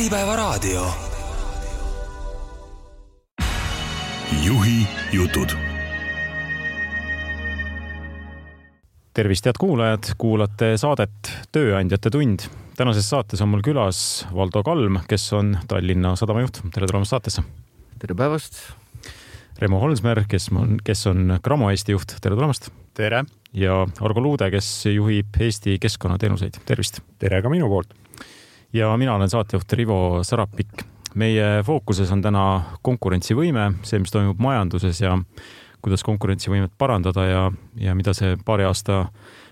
Äripäevaraadio. juhi jutud. tervist, head kuulajad, kuulate saadet Tööandjate tund. tänases saates on mul külas Valdo Kalm, kes on Tallinna Sadama juht. tere tulemast saatesse. tere päevast. Remo Holsmer, kes on, kes on Cramo Eesti juht. tere tulemast. tere. ja Argo Luude, kes juhib Eesti keskkonnateenuseid. tervist. tere ka minu poolt ja mina olen saatejuht Rivo Sarapik. meie fookuses on täna konkurentsivõime, see, mis toimub majanduses ja kuidas konkurentsivõimet parandada ja, ja mida see paari aasta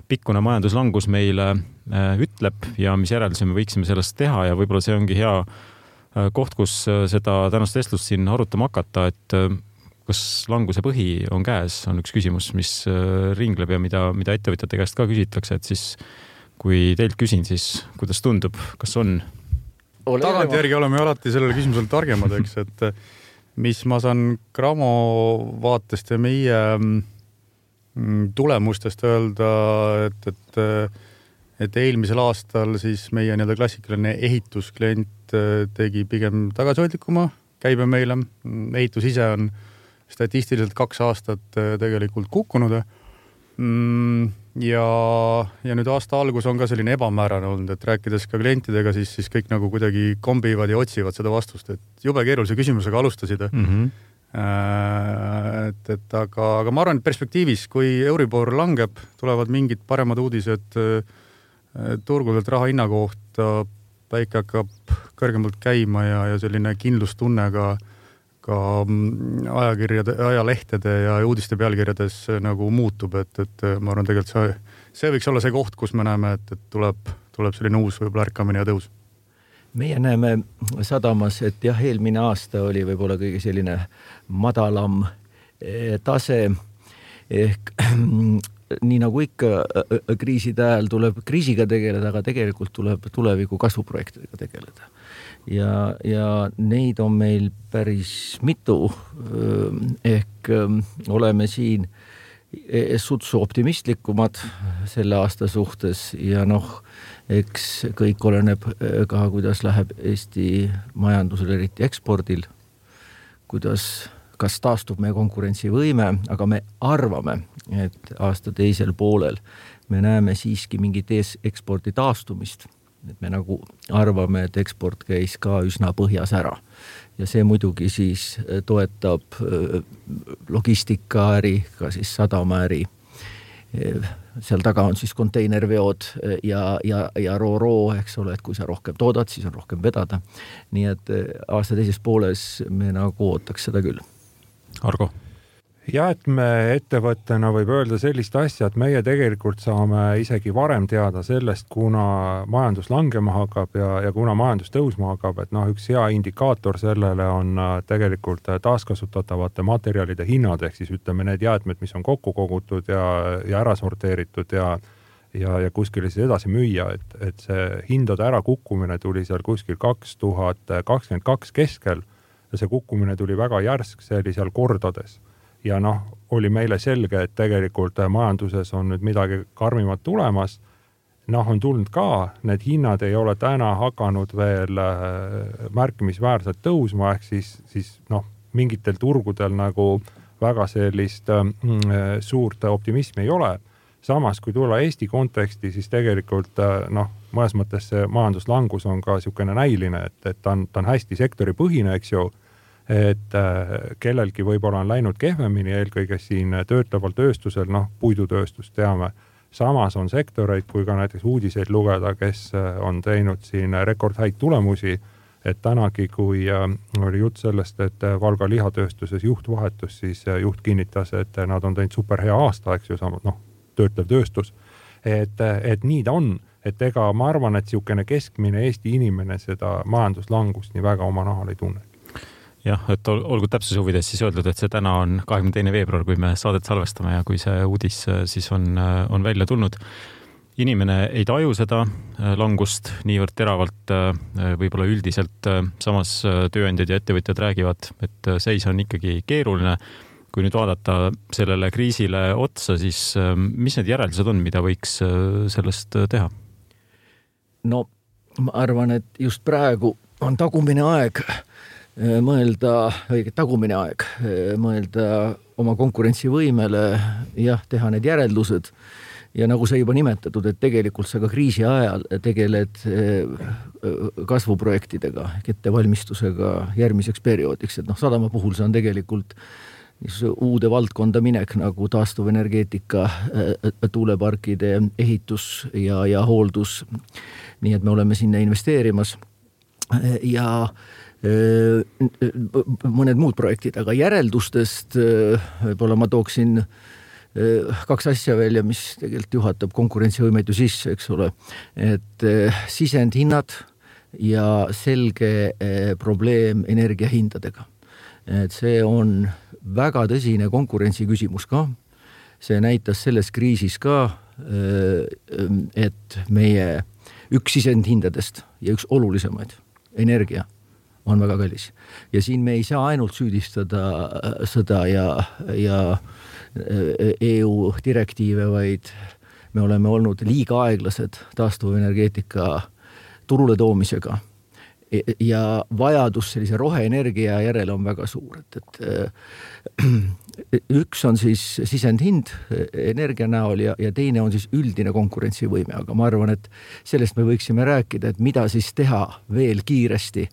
pikkune majanduslangus meile äh, ütleb ja mis järeldusi me võiksime sellest teha ja võib-olla see ongi hea äh, koht, kus äh, seda tänast vestlust siin arutama hakata, et kas languse põhi on käes, on üks küsimus, mis ringleb ja mida, mida ettevõtjate käest ka küsitakse, et siis kui teilt küsin, siis kuidas tundub, kas on? tagantjärgi oleme ju alati sellele küsimusele targemad, eks, et eh, mis ma saan Cramo vaatest ja meie mm, tulemustest öelda, et, et eh, et eelmisel aastal siis meie nii-öelda klassikaline ehitusklient eh, tegi pigem tagasihoidlikuma käibe meile. ehitus ise on statistiliselt kaks aastat tegelikult kukkunud mm, ja, ja nüüd aasta algus on ka selline ebamäärane olnud, et rääkides ka klientidega, siis, siis kõik nagu kuidagi kombivad ja otsivad seda vastust, et jube keerulise küsimusega alustasid mm. -hmm. et, et aga, aga ma arvan, et perspektiivis, kui Euribor langeb, tulevad mingid paremad uudised turgudelt raha hinna kohta, päike hakkab kõrgemalt käima ja, ja selline kindlustunne ka äh, ka mm, ajakirjade, ajalehtede ja uudiste pealkirjades äh, nagu muutub, et, et äh, ma arvan, tegelikult see, see võiks olla see koht, kus me näeme, et, et tuleb, tuleb selline uus võib-olla ärkamine ja tõus. meie näeme sadamas, et jah, eelmine aasta oli võib-olla kõige selline madalam eh, tase ehk nii nagu ikka kriiside ajal tuleb kriisiga tegeleda, aga tegelikult tuleb tuleviku kasvuprojektidega tegeleda ja, ja neid on meil päris mitu. ehk oleme siin e-, sutsu optimistlikumad selle aasta suhtes ja noh, eks kõik oleneb ka, kuidas läheb Eesti majandusel, eriti ekspordil. kuidas, kas taastub meie konkurentsivõime, aga me arvame, et aasta teisel poolel me näeme siiski mingit ekspordi taastumist et me nagu arvame, et eksport käis ka üsna põhjas ära ja see muidugi siis äh, toetab äh, logistikaäri, ka siis sadamaäri. Äh, seal taga on siis konteinerveod ja, ja, ja ro-ro, eks ole, et kui sa rohkem toodad, siis on rohkem vedada. nii et aasta teises pooles me nagu ootaks seda küll. Argo jah, et me ettevõttena võib öelda sellist asja, et meie tegelikult saame isegi varem teada sellest, kuna majandus langema hakkab ja, ja kuna majandus tõusma hakkab, et noh, üks hea indikaator sellele on äh, tegelikult äh, taaskasutatavate materjalide hinnad ehk siis ütleme, need jäätmed, mis on kokku kogutud ja, ja ära sorteeritud ja ja, ja kuskile siis edasi müüa, et, et see hindade ärakukkumine tuli seal kuskil kaks tuhat kakskümmend kaks keskel ja see kukkumine tuli väga järsk, see oli seal kordades ja noh, oli meile selge, et tegelikult majanduses on nüüd midagi karmimat tulemas. noh, on tulnud ka, need hinnad ei ole täna hakanud veel äh, märkimisväärselt tõusma, ehk siis, siis noh, mingitel turgudel nagu väga sellist mm, äh, suurt optimismi ei ole. samas, kui tulla Eesti konteksti, siis tegelikult äh, noh, mõnes mõttes see majanduslangus on ka niisugune näiline, et, et ta on, ta on hästi sektoripõhine, eks ju et äh, kellelgi võib-olla on läinud kehvemini, eelkõige siin töötleval tööstusel, noh, puidutööstust teame. samas on sektoreid, kui ka näiteks uudiseid lugeda, kes äh, on teinud siin rekordhäid tulemusi. et tänagi, kui äh, oli jutt sellest, et Valga lihatööstuses juht vahetus, siis juht kinnitas, et nad on teinud superhea aasta, eks ju, noh, töötlev tööstus. et, et nii ta on et ega ma arvan, et niisugune keskmine Eesti inimene seda majanduslangust nii väga oma nahal ei tunne jah, et olgu täpsuse huvides siis öeldud, et see täna on kahekümne teine veebruar, kui me saadet salvestame ja kui see uudis äh, siis on, äh, on välja tulnud. inimene ei taju seda äh, langust niivõrd teravalt, võib-olla üldiselt, samas tööandjad ja ettevõtjad räägivad, et seis on ikkagi keeruline. kui nüüd vaadata sellele kriisile otsa, siis mis need järeldused on, mida võiks sellest teha? no ma arvan, et just praegu on tagumine aeg mõelda, õiget tagumine aeg mõelda oma konkurentsivõimele, jah, teha need järeldused. Ja nagu sai juba nimetatud, et tegelikult sa ka kriisi ajal tegeled kasvuprojektidega ehk ettevalmistusega järgmiseks perioodiks, et noh, sadama puhul see on tegelikult uude valdkonda minek nagu taastuvenergeetika, tuuleparkide ehitus ja, ja hooldus. nii et me oleme sinna investeerimas ja mõned muud projektid, aga järeldustest võib-olla ma tooksin kaks asja välja, mis tegelikult juhatab konkurentsivõimet ju sisse, eks ole. et sisendhinnad ja selge probleem energiahindadega. et see on väga tõsine konkurentsi küsimus ka. see näitas selles kriisis ka, et meie üks sisendhindadest ja üks olulisemaid, energia, on väga kallis. ja siin me ei saa ainult süüdistada sõda ja, ja EU direktiive, vaid me oleme olnud liiga aeglased taastuvenergeetika turule toomisega E, ja vajadus sellise roheenergia järele on väga suur, et, et äh, üks on siis sisendhind energia näol ja, ja teine on siis üldine konkurentsivõime, aga ma arvan, et sellest me võiksime rääkida, et mida siis teha veel kiiresti.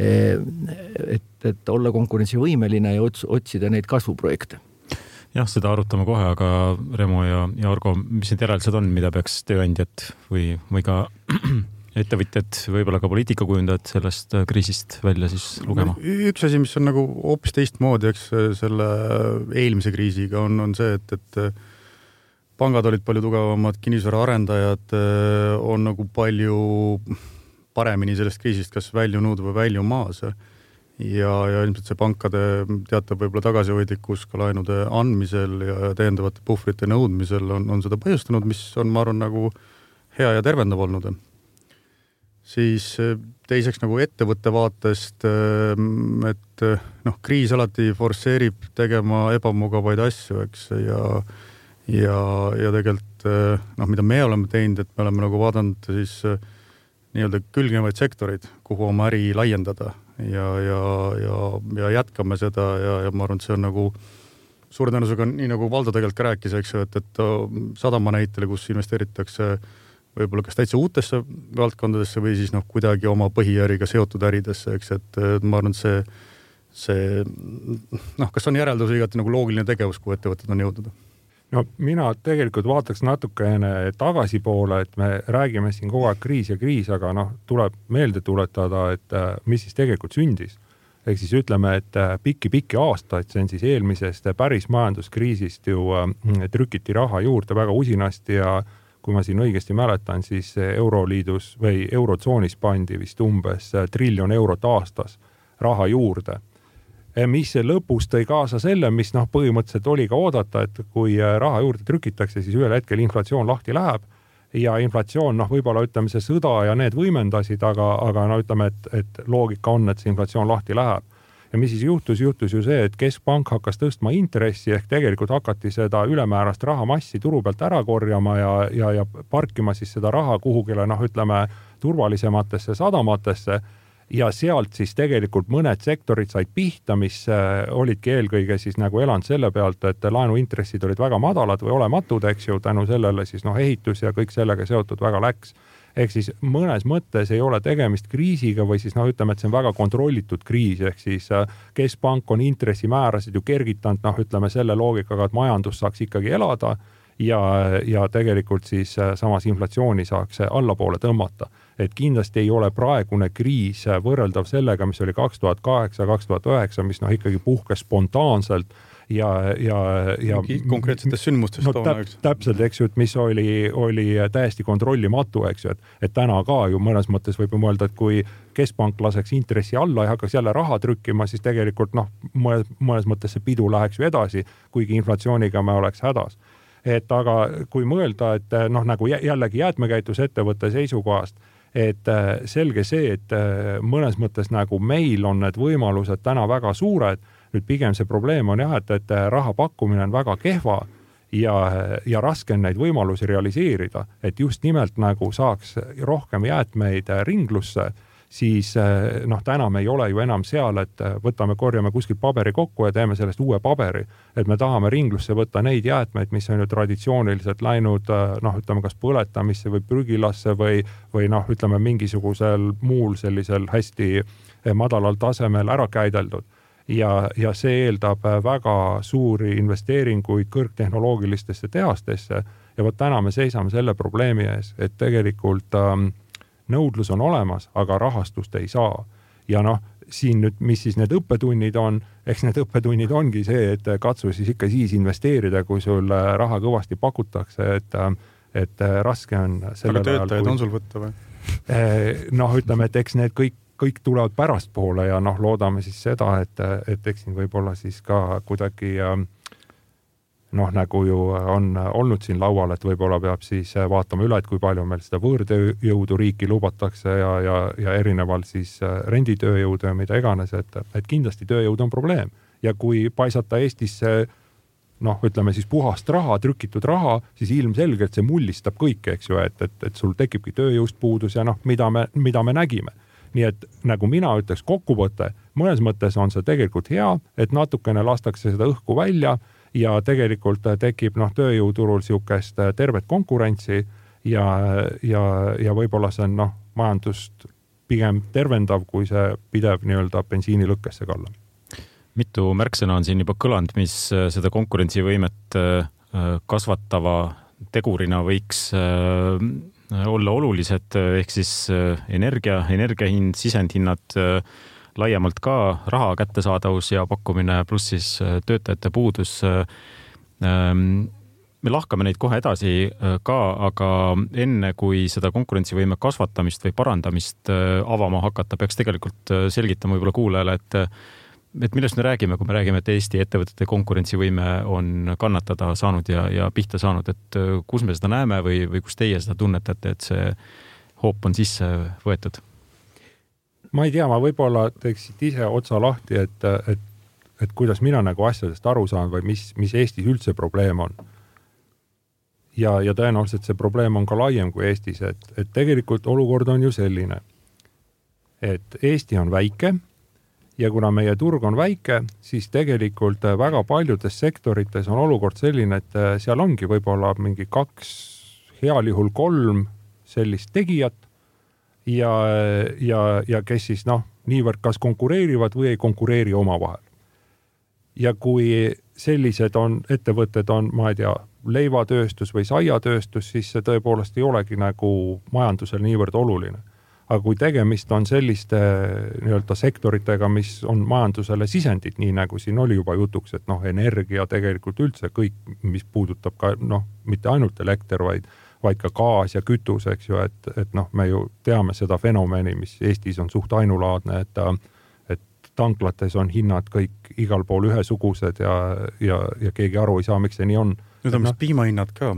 et, et olla konkurentsivõimeline ja ots, otsida neid kasvuprojekte jah, seda arutame kohe, aga Remo ja, ja Argo, mis need järeldused on, mida peaks tööandjad või, või ka ettevõtjad, võib-olla ka poliitikakujundajad sellest äh, kriisist välja siis lugema? üks asi, mis on nagu hoopis teistmoodi, eks äh, selle eelmise kriisiga on, on see, et, et äh, pangad olid palju tugevamad, kinnisvaraarendajad on nagu palju paremini sellest kriisist kas väljunud või väljumas. ja, ja ilmselt see pankade teatav võib-olla tagasihoidlikkus ka laenude andmisel ja täiendavate puhvrite nõudmisel on, on seda põhjustanud, mis on, ma arvan, nagu hea ja tervendav olnud siis äh, teiseks nagu ettevõtte vaatest, ähm, et äh, noh, kriis alati forsseerib tegema ebamugavaid asju, eks, ja ja, ja tegelikult noh, mida me oleme teinud, et me oleme nagu vaadanud siis nii-öelda külgnevaid sektoreid, kuhu oma äri laiendada ja, ja, ja, ja jätkame seda ja, ja ma arvan, et see on nagu suure tõenäosusega nii nagu Valdo tegelikult ka rääkis, eks ju, et, et sadama näitele, kus investeeritakse äh, võib-olla kas täitsa uutesse valdkondadesse või siis noh, kuidagi oma põhiäriga seotud äridesse, eks, et ma arvan, et see, see noh, kas on järeldus igati nagu loogiline tegevus, kuhu ettevõtted on jõudnud? no mina tegelikult vaataks natukene tagasipoole, et me räägime siin kogu aeg kriis ja kriis, aga noh, tuleb meelde tuletada, et äh, mis siis tegelikult sündis. ehk siis ütleme, et pikki-pikki äh, aastaid, see on siis eelmisest päris majanduskriisist ju äh, trükiti raha juurde väga usinasti ja äh, kui ma siin õigesti mäletan, siis Euroliidus või Eurotsoonis pandi vist umbes triljon eurot aastas raha juurde. mis lõpus tõi kaasa selle, mis noh, põhimõtteliselt oli ka oodata, et kui raha juurde trükitakse, siis ühel hetkel inflatsioon lahti läheb ja inflatsioon, noh, võib-olla ütleme, see sõda ja need võimendasid, aga, aga no ütleme, et, et loogika on, et see inflatsioon lahti läheb ja mis siis juhtus, juhtus ju see, et keskpank hakkas tõstma intressi ehk tegelikult hakati seda ülemäärast rahamassi turu pealt ära korjama ja, ja, ja parkima siis seda raha kuhugile noh, ütleme turvalisematesse sadamatesse. Ja sealt siis tegelikult mõned sektorid said pihta, mis äh, olidki eelkõige siis nagu elanud selle pealt, et laenuintressid olid väga madalad või olematud, eks ju, tänu sellele siis noh, ehitus ja kõik sellega seotud väga läks ehk siis mõnes mõttes ei ole tegemist kriisiga või siis noh, ütleme, et see on väga kontrollitud kriis, ehk siis äh, keskpank on intressimäärasid ju kergitanud, noh, ütleme selle loogikaga, et majandus saaks ikkagi elada ja, ja tegelikult siis äh, samas inflatsiooni saaks allapoole tõmmata. et kindlasti ei ole praegune kriis võrreldav sellega, mis oli kaks tuhat kaheksa, kaks tuhat üheksa, mis noh, ikkagi puhkes spontaanselt ja, ja, ja. konkreetsetest sündmustest no, toona, eks. täpselt, eks ju, et mis oli, oli täiesti kontrollimatu, eks ju, et, et täna ka ju mõnes mõttes võib ju mõelda, et kui keskpank laseks intressi alla ja hakkaks jälle raha trükkima, siis tegelikult noh, mõnes, mõnes mõttes see pidu läheks ju edasi, kuigi inflatsiooniga me oleks hädas et aga kui mõelda, et noh, nagu jällegi jäätmekäitlusettevõtte seisukohast, et äh, selge see, et äh, mõnes mõttes nagu meil on need võimalused täna väga suured nüüd pigem see probleem on jah, et, et raha pakkumine on väga kehva ja, ja raske on neid võimalusi realiseerida, et just nimelt nagu saaks rohkem jäätmeid ringlusse, siis eh, noh, täna me ei ole ju enam seal, et võtame, korjame kuskilt paberi kokku ja teeme sellest uue paberi. et me tahame ringlusse võtta neid jäätmeid, mis on ju traditsiooniliselt läinud noh, ütleme kas põletamisse või prügilasse või, või noh, ütleme mingisugusel muul sellisel hästi madalal tasemel ära käideldud ja, ja see eeldab väga suuri investeeringuid kõrgtehnoloogilistesse tehastesse ja vot täna me seisame selle probleemi ees, et tegelikult ähm, nõudlus on olemas, aga rahastust ei saa. ja noh, siin nüüd, mis siis need õppetunnid on, eks need õppetunnid ongi see, et katsu siis ikka siis investeerida, kui sul raha kõvasti pakutakse, et, et raske on. aga töötajaid kui... on sul võtta või? Noh, ütleme, et eks need kõik kõik tulevad pärastpoole ja noh, loodame siis seda, et, et eks siin võib-olla siis ka kuidagi äh, noh, nagu ju on olnud siin laual, et võib-olla peab siis vaatama üle, et kui palju meil seda võõrtööjõudu riiki lubatakse ja, ja, ja erinevalt siis renditööjõudu ja mida iganes, et, et kindlasti tööjõud on probleem. Ja kui paisata Eestisse noh, ütleme siis puhast raha, trükitud raha, siis ilmselgelt see mullistab kõike, eks ju, et, et, et sul tekibki tööjõust puudus ja noh, mida me, mida me nägime nii et nagu mina ütleks, kokkuvõte, mõnes mõttes on see tegelikult hea, et natukene lastakse seda õhku välja ja tegelikult tekib noh, tööjõuturul niisugust äh, tervet konkurentsi ja, ja, ja võib-olla see on noh, majandust pigem tervendav, kui see pidev nii-öelda bensiinilõkkesse kallamine. mitu märksõna on siin juba kõlanud, mis äh, seda konkurentsivõimet äh, kasvatava tegurina võiks olla olulised, ehk siis energia, energia hind, sisendhinnad laiemalt ka raha kättesaadavus ja pakkumine, pluss siis äh, töötajate puudus. Äh, ähm, me lahkame neid kohe edasi äh, ka, aga enne kui seda konkurentsivõime kasvatamist või parandamist avama hakata, peaks tegelikult selgitama võib-olla kuulajale, et et millest me räägime, kui me räägime, et Eesti ettevõtete konkurentsivõime on kannatada saanud ja, ja pihta saanud, et kus me seda näeme või, või kus teie seda tunnetate, et see hoop on sisse võetud? ma ei tea, ma võib-olla teeks siit ise otsa lahti, et, et, et kuidas mina nagu asjadest aru saan või mis, mis Eestis üldse probleem on. ja, ja tõenäoliselt see probleem on ka laiem kui Eestis, et, et tegelikult olukord on ju selline, et Eesti on väike ja kuna meie turg on väike, siis tegelikult väga paljudes sektorites on olukord selline, et seal ongi võib-olla mingi kaks, heal juhul kolm sellist tegijat ja, ja, ja kes siis noh, niivõrd kas konkureerivad või ei konkureeri omavahel. ja kui sellised on, ettevõtted on, ma ei tea, leivatööstus või saiatööstus, siis see tõepoolest ei olegi nagu majandusele niivõrd oluline. Aga kui tegemist on selliste nii-öelda sektoritega, mis on majandusele sisendid, nii nagu siin oli juba jutuks, et noh, energia tegelikult üldse kõik, mis puudutab ka noh, mitte ainult elekter, vaid vaid ka gaas ja kütus, eks ju, et, et noh, me ju teame seda fenomeni, mis Eestis on suht ainulaadne, et et tanklates on hinnad kõik igal pool ühesugused ja, ja, ja keegi aru ei saa, miks see nii on nüüd on vist no, piimahinnad ka,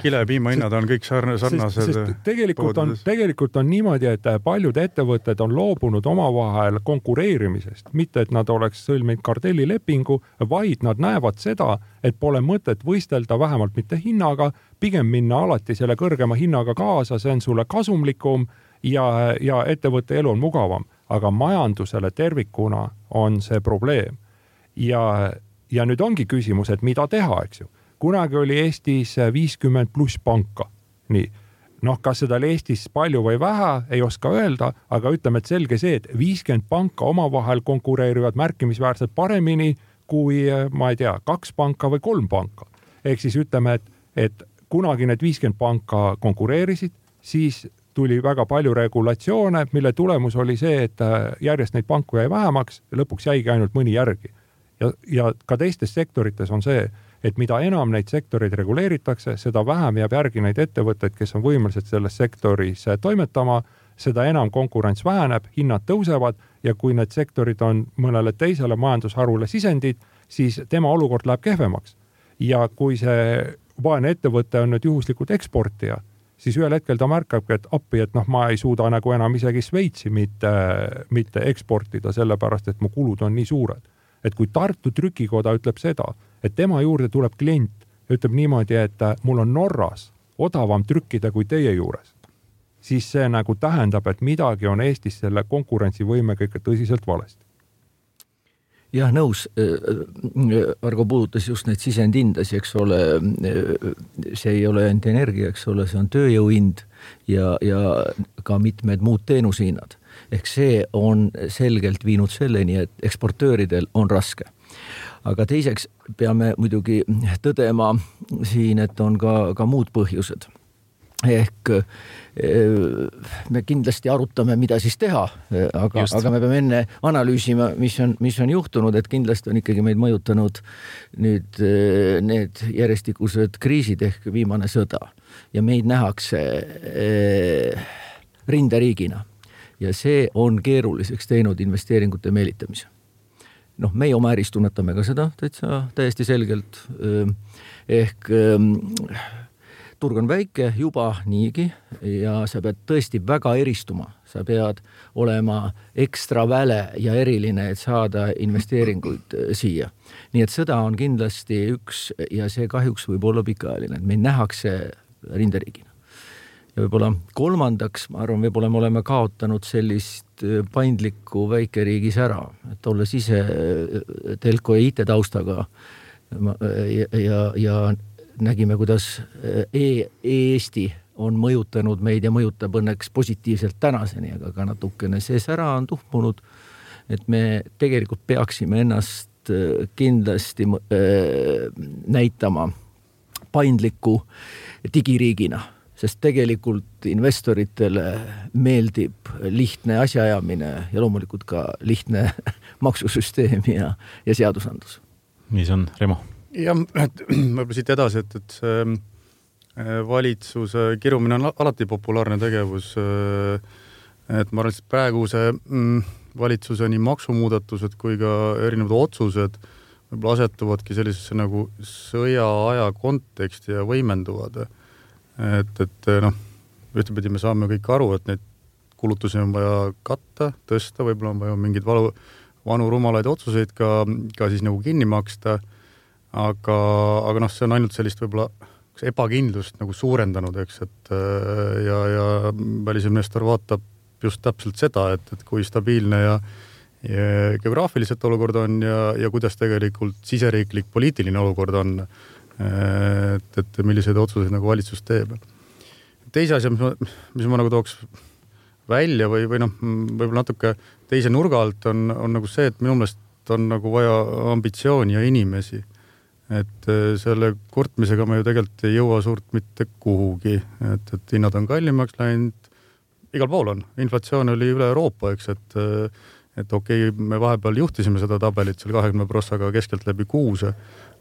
kilepiimahinnad on kõik sarn-, sarnased. tegelikult on, tegelikult on niimoodi, et paljud ettevõtted on loobunud omavahel konkureerimisest, mitte et nad oleks sõlminud kartellilepingu, vaid nad näevad seda, et pole mõtet võistelda vähemalt mitte hinnaga, pigem minna alati selle kõrgema hinnaga kaasa, see on sulle kasumlikum ja, ja ettevõtte elu on mugavam, aga majandusele tervikuna on see probleem. ja, ja nüüd ongi küsimus, et mida teha, eks ju kunagi oli Eestis viiskümmend pluss panka, nii noh, kas seda oli Eestis palju või vähe, ei oska öelda, aga ütleme, et selge see, et viiskümmend panka omavahel konkureerivad märkimisväärselt paremini kui ma ei tea, kaks panka või kolm panka. ehk siis ütleme, et, et kunagi need viiskümmend panka konkureerisid, siis tuli väga palju regulatsioone, mille tulemus oli see, et järjest neid panku jäi vähemaks lõpuks jäigi ainult mõni järgi. ja, ja ka teistes sektorites on see et mida enam neid sektoreid reguleeritakse, seda vähem jääb järgi neid ettevõtteid, kes on võimelised selles sektoris toimetama, seda enam konkurents väheneb, hinnad tõusevad ja kui need sektorid on mõnele teisele majandusharule sisendid, siis tema olukord läheb kehvemaks. ja kui see vaene ettevõte on nüüd juhuslikult eksportija, siis ühel hetkel ta märkabki, et appi, et noh, ma ei suuda nagu enam isegi Šveitsi mitte, mitte eksportida, sellepärast et mu kulud on nii suured. et kui Tartu trükikoda ütleb seda, et tema juurde tuleb klient ütleb niimoodi, et äh, mul on Norras odavam trükkida kui teie juures, siis see nagu tähendab, et midagi on Eestis selle konkurentsivõimega ikka tõsiselt valesti jah, nõus. Argo puudutas just neid sisendhindasid, eks ole. see ei ole ainult energia, eks ole, see on tööjõu hind ja, ja ka mitmed muud teenusehinnad. ehk see on selgelt viinud selleni, et eksportööridel on raske. Aga teiseks peame muidugi tõdema siin, et on ka, ka muud põhjused. Ehk me kindlasti arutame, mida siis teha, aga, aga me peame enne analüüsima, mis on, mis on juhtunud, et kindlasti on ikkagi meid mõjutanud nüüd need järjestikused kriisid ehk viimane sõda. Ja meid nähakse rinderiigina. Ja see on keeruliseks teinud investeeringute meelitamise. Noh, meie oma äris tunnetame ka seda täitsa täiesti selgelt ehk turg on väike juba niigi ja sa pead tõesti väga eristuma, sa pead olema ekstra väle ja eriline, et saada investeeringuid äh, siia. nii et sõda on kindlasti üks ja see kahjuks võib olla pikaajaline, et meid nähakse rinderiigina. ja võib-olla kolmandaks, ma arvan, võib-olla me oleme kaotanud sellist paindlikku väikeriigis ära, et olles ise äh, telko ja IT-taustaga ja, ja, ja nägime, kuidas e, e-Eesti on mõjutanud meid ja mõjutab õnneks positiivselt tänaseni, aga ka natukene see sära on tuhmunud. et me tegelikult peaksime ennast e, kindlasti näitama paindliku digiriigina, sest tegelikult investoritele meeldib lihtne asjaajamine ja loomulikult ka lihtne maksusüsteem ja, ja seadusandlus. nii see on, Remo jah, et võib-olla siit edasi, et, et see äh, valitsuse kirumine on alati populaarne tegevus. Äh, et ma arvan, et praeguse mm, valitsuse nii maksumuudatused kui ka erinevad otsused võib-olla asetuvadki sellisesse nagu sõjaaja konteksti ja võimenduvad. Et, et noh, ühtepidi me saame kõik aru, et neid kulutusi on vaja katta, tõsta, võib-olla on vaja mingeid valu, vanu rumalaid otsuseid ka, ka siis nagu kinni maksta aga, aga noh, see on ainult sellist võib-olla ebakindlust nagu suurendanud, eks, et äh, ja, ja välisinvestor vaatab just täpselt seda, et, et kui stabiilne ja, ja geograafiliselt olukord on ja, ja kuidas tegelikult siseriiklik poliitiline olukord on. Et, et milliseid otsuseid nagu valitsus teeb. teise asja, mis ma, mis ma nagu tooks välja või, või noh, võib-olla natuke teise nurga alt on, on nagu see, et minu meelest on nagu vaja ambitsiooni ja inimesi. Et äh, selle kurtmisega me ju tegelikult ei jõua suurt mitte kuhugi, et, et hinnad on kallimaks läinud, igal pool on, inflatsioon oli üle Euroopa, eks, et äh, et okei okay,, me vahepeal juhtisime seda tabelit seal kahekümne prossaga keskeltläbi kuuse,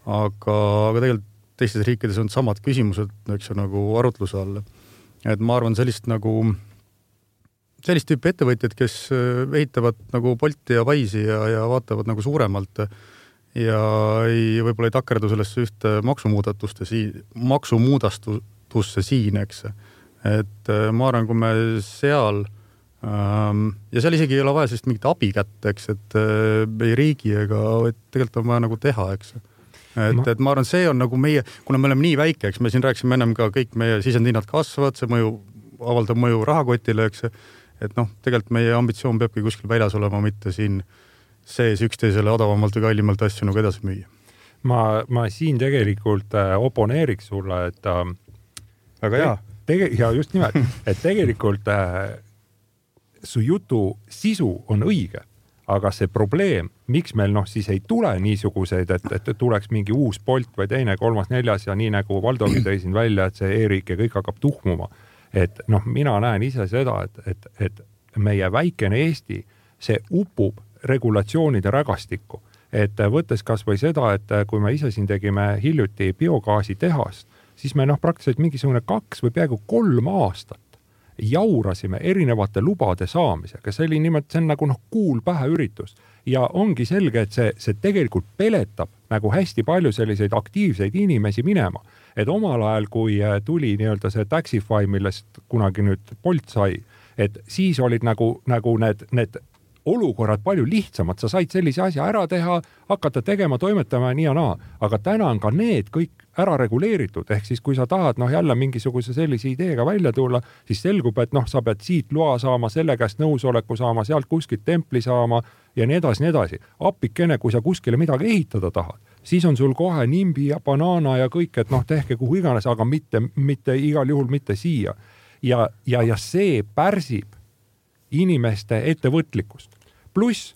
aga, aga tegelikult teistes riikides on samad küsimused, eks ju, nagu arutluse all. et ma arvan, sellist nagu, sellist tüüpi ettevõtjad, kes äh, ehitavad nagu Bolti ja Wise'i ja, ja vaatavad nagu suuremalt ja ei, võib-olla ei takerdu sellesse ühte maksumuudatuste siin, maksumuudatusse siin, eks. et äh, ma arvan, kui me seal ähm, ja seal isegi ei ole vaja sellist mingit abikätt, eks, et äh, ei riigi ega, vaid tegelikult on vaja nagu teha, eks et, et ma arvan, see on nagu meie, kuna me oleme nii väike, eks me siin rääkisime ennem ka kõik meie sisendhinnad kasvavad, see mõju, avaldab mõju rahakotile, eks. et noh, tegelikult meie ambitsioon peabki kuskil väljas olema, mitte siin sees üksteisele odavamalt või kallimalt asju nagu edasi müüa. ma, ma siin tegelikult äh, oponeeriks sulle, et äh, väga hea. tege-, ja just nimelt, et tegelikult äh, su jutu sisu on õige, aga see probleem, miks meil noh, siis ei tule niisuguseid, et, et tuleks mingi uus Bolt või teine, kolmas, neljas ja nii nagu Valdogi tõi siin välja, et see e-riik ja kõik hakkab tuhmuma. et noh, mina näen ise seda, et, et, et meie väikene Eesti, see upub regulatsioonide rägastikku. et võttes kasvõi seda, et kui me ise siin tegime hiljuti biogaasitehast, siis me noh, praktiliselt mingisugune kaks või peaaegu kolm aastat jaurasime erinevate lubade saamisega, see oli nimelt, see on nagu noh, kuul pähe üritus ja ongi selge, et see, see tegelikult peletab nagu hästi palju selliseid aktiivseid inimesi minema. et omal ajal, kui tuli nii-öelda see Taxify, millest kunagi nüüd Bolt sai, et siis olid nagu, nagu need, need olukorrad palju lihtsamad, sa said sellise asja ära teha, hakata tegema, toimetama nii ja naa, aga täna on ka need kõik ära reguleeritud, ehk siis kui sa tahad noh, jälle mingisuguse sellise ideega välja tulla, siis selgub, et noh, sa pead siit loa saama, selle käest nõusoleku saama, sealt kuskilt templi saama ja nii edasi, nii edasi. appikene, kui sa kuskile midagi ehitada tahad, siis on sul kohe nimbi ja banaana ja kõik, et noh, tehke kuhu iganes, aga mitte, mitte igal juhul mitte siia. ja, ja, ja see pärsib inimeste ettevõtlikkust. Pluss,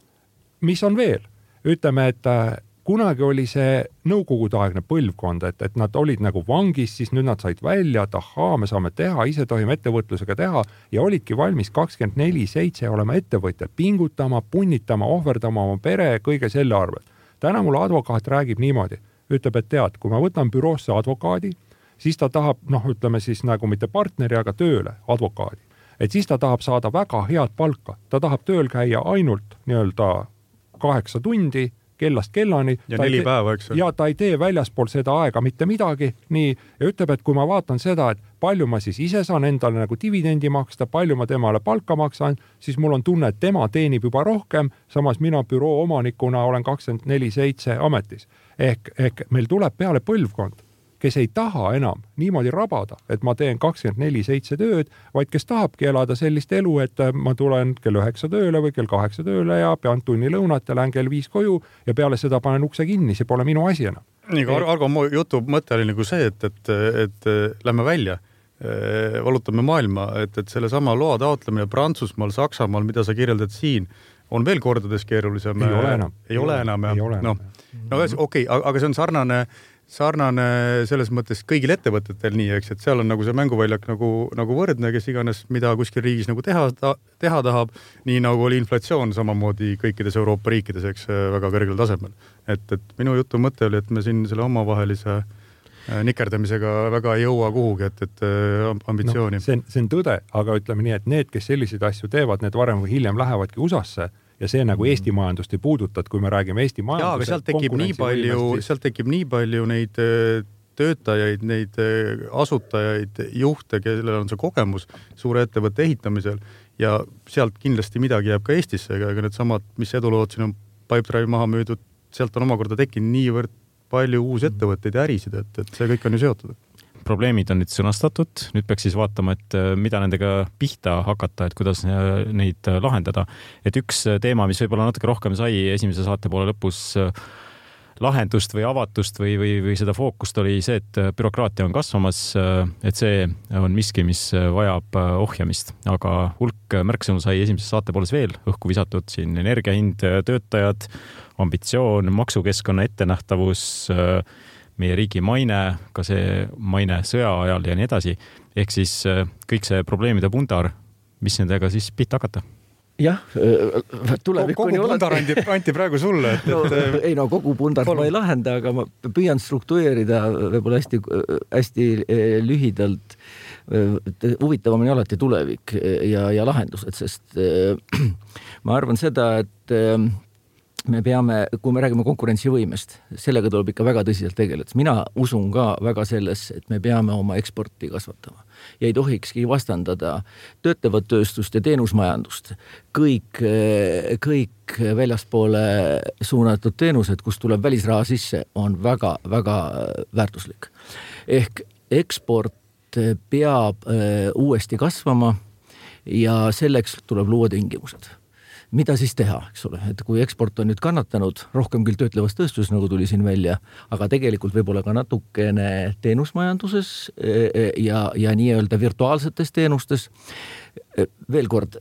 mis on veel, ütleme, et äh, kunagi oli see nõukogudeaegne põlvkond, et, et nad olid nagu vangis, siis nüüd nad said välja, et ahaa, me saame teha, ise tohime ettevõtlusega teha ja olidki valmis kakskümmend neli seitse olema ettevõtjad, pingutama, punnitama, ohverdama oma pere kõige selle arvelt. täna mulle advokaat räägib niimoodi, ütleb, et tead, kui ma võtan büroosse advokaadi, siis ta tahab, noh, ütleme siis nagu mitte partneri, aga tööle advokaadi et siis ta tahab saada väga head palka, ta tahab tööl käia ainult nii-öelda kaheksa tundi kellast kellani. ja neli päeva, eks ole. ja ta ei tee väljaspool seda aega mitte midagi, nii, ja ütleb, et kui ma vaatan seda, et palju ma siis ise saan endale nagu dividendi maksta, palju ma temale palka maksan, siis mul on tunne, et tema teenib juba rohkem, samas mina büroo omanikuna olen kakskümmend neli seitse ametis. ehk, ehk meil tuleb peale põlvkond kes ei taha enam niimoodi rabada, et ma teen kakskümmend neli seitse tööd, vaid kes tahabki elada sellist elu, et äh, ma tulen kell üheksa tööle või kell kaheksa tööle ja pean tunni lõunat ja lähen kell viis koju ja peale seda panen ukse kinni, see pole minu asi enam. nii, aga Argo, mu jutu mõte oli nagu see, et, et, et lähme välja äh, valutame maailma, et, et sellesama loa taotlemine Prantsusmaal, Saksamaal, mida sa kirjeldad siin, on veel kordades keerulisem. ei ole enam. ei ole enam jah? noh, no okei okay,, aga see on sarnane sarnane selles mõttes kõigil ettevõtetel nii, eks, et seal on nagu see mänguväljak nagu, nagu võrdne, kes iganes, mida kuskil riigis nagu teha ta,, teha tahab, nii nagu oli inflatsioon samamoodi kõikides Euroopa riikides, eks, väga kõrgel tasemel. et, et minu jutu mõte oli, et me siin selle omavahelise äh, nikerdamisega väga ei jõua kuhugi, et, et äh, ambitsiooni no,. see on, see on tõde, aga ütleme nii, et need, kes selliseid asju teevad, need varem või hiljem lähevadki USA-sse ja see nagu mm. Eesti majandust ei puuduta, et kui me räägime Eesti majanduse. jaa, aga sealt tekib nii palju, sealt tekib nii palju neid äh, töötajaid, neid äh, asutajaid, juhte, kellel on see kogemus suure ettevõtte ehitamisel ja sealt kindlasti midagi jääb ka Eestisse, ega needsamad, mis edulood siin on Pipedrive maha müüdud, sealt on omakorda tekkinud niivõrd palju uusi ettevõtteid ja ärisid, et, et see kõik on ju seotud probleemid on nüüd sõnastatud, nüüd peaks siis vaatama, et äh, mida nendega pihta hakata, et kuidas äh, neid äh, lahendada. et üks teema, mis võib-olla natuke rohkem sai esimese saate poole lõpus lahendust või avatust või, või, või seda fookust oli see, et bürokraatia on kasvamas. et see on miski, mis vajab ohjamist, aga hulk märksõnu sai esimeses saate pooles veel õhku visatud siin energia hind, töötajad, ambitsioon, maksukeskkonna ettenähtavus meie riigi maine, ka see maine sõja ajal ja nii edasi. ehk siis äh, kõik see probleemide pundar, mis nendega siis pihta hakata? jah, äh, tulevikuni kogu pundar anti, anti praegu sulle, et, et no, äh, ei no kogu pundart ma ei lahenda, aga ma püüan struktureerida võib-olla hästi, hästi lühidalt. huvitavam on alati tulevik ja, ja lahendused, sest ma arvan seda, et me peame, kui me räägime konkurentsivõimest, sellega tuleb ikka väga tõsiselt tegeleda, mina usun ka väga sellesse, et me peame oma eksporti kasvatama ja ei tohikski vastandada töötlevat tööstust ja teenusmajandust. kõik, kõik väljaspoole suunatud teenused, kust tuleb välisraha sisse, on väga-väga väärtuslik. ehk eksport peab äh, uuesti kasvama ja selleks tuleb luua tingimused mida siis teha, eks ole, et kui eksport on nüüd kannatanud rohkem küll töötlevas tööstuses, nagu tuli siin välja, aga tegelikult võib-olla ka natukene teenusmajanduses e, e, ja, ja nii-öelda virtuaalsetes teenustes. E, veel kord,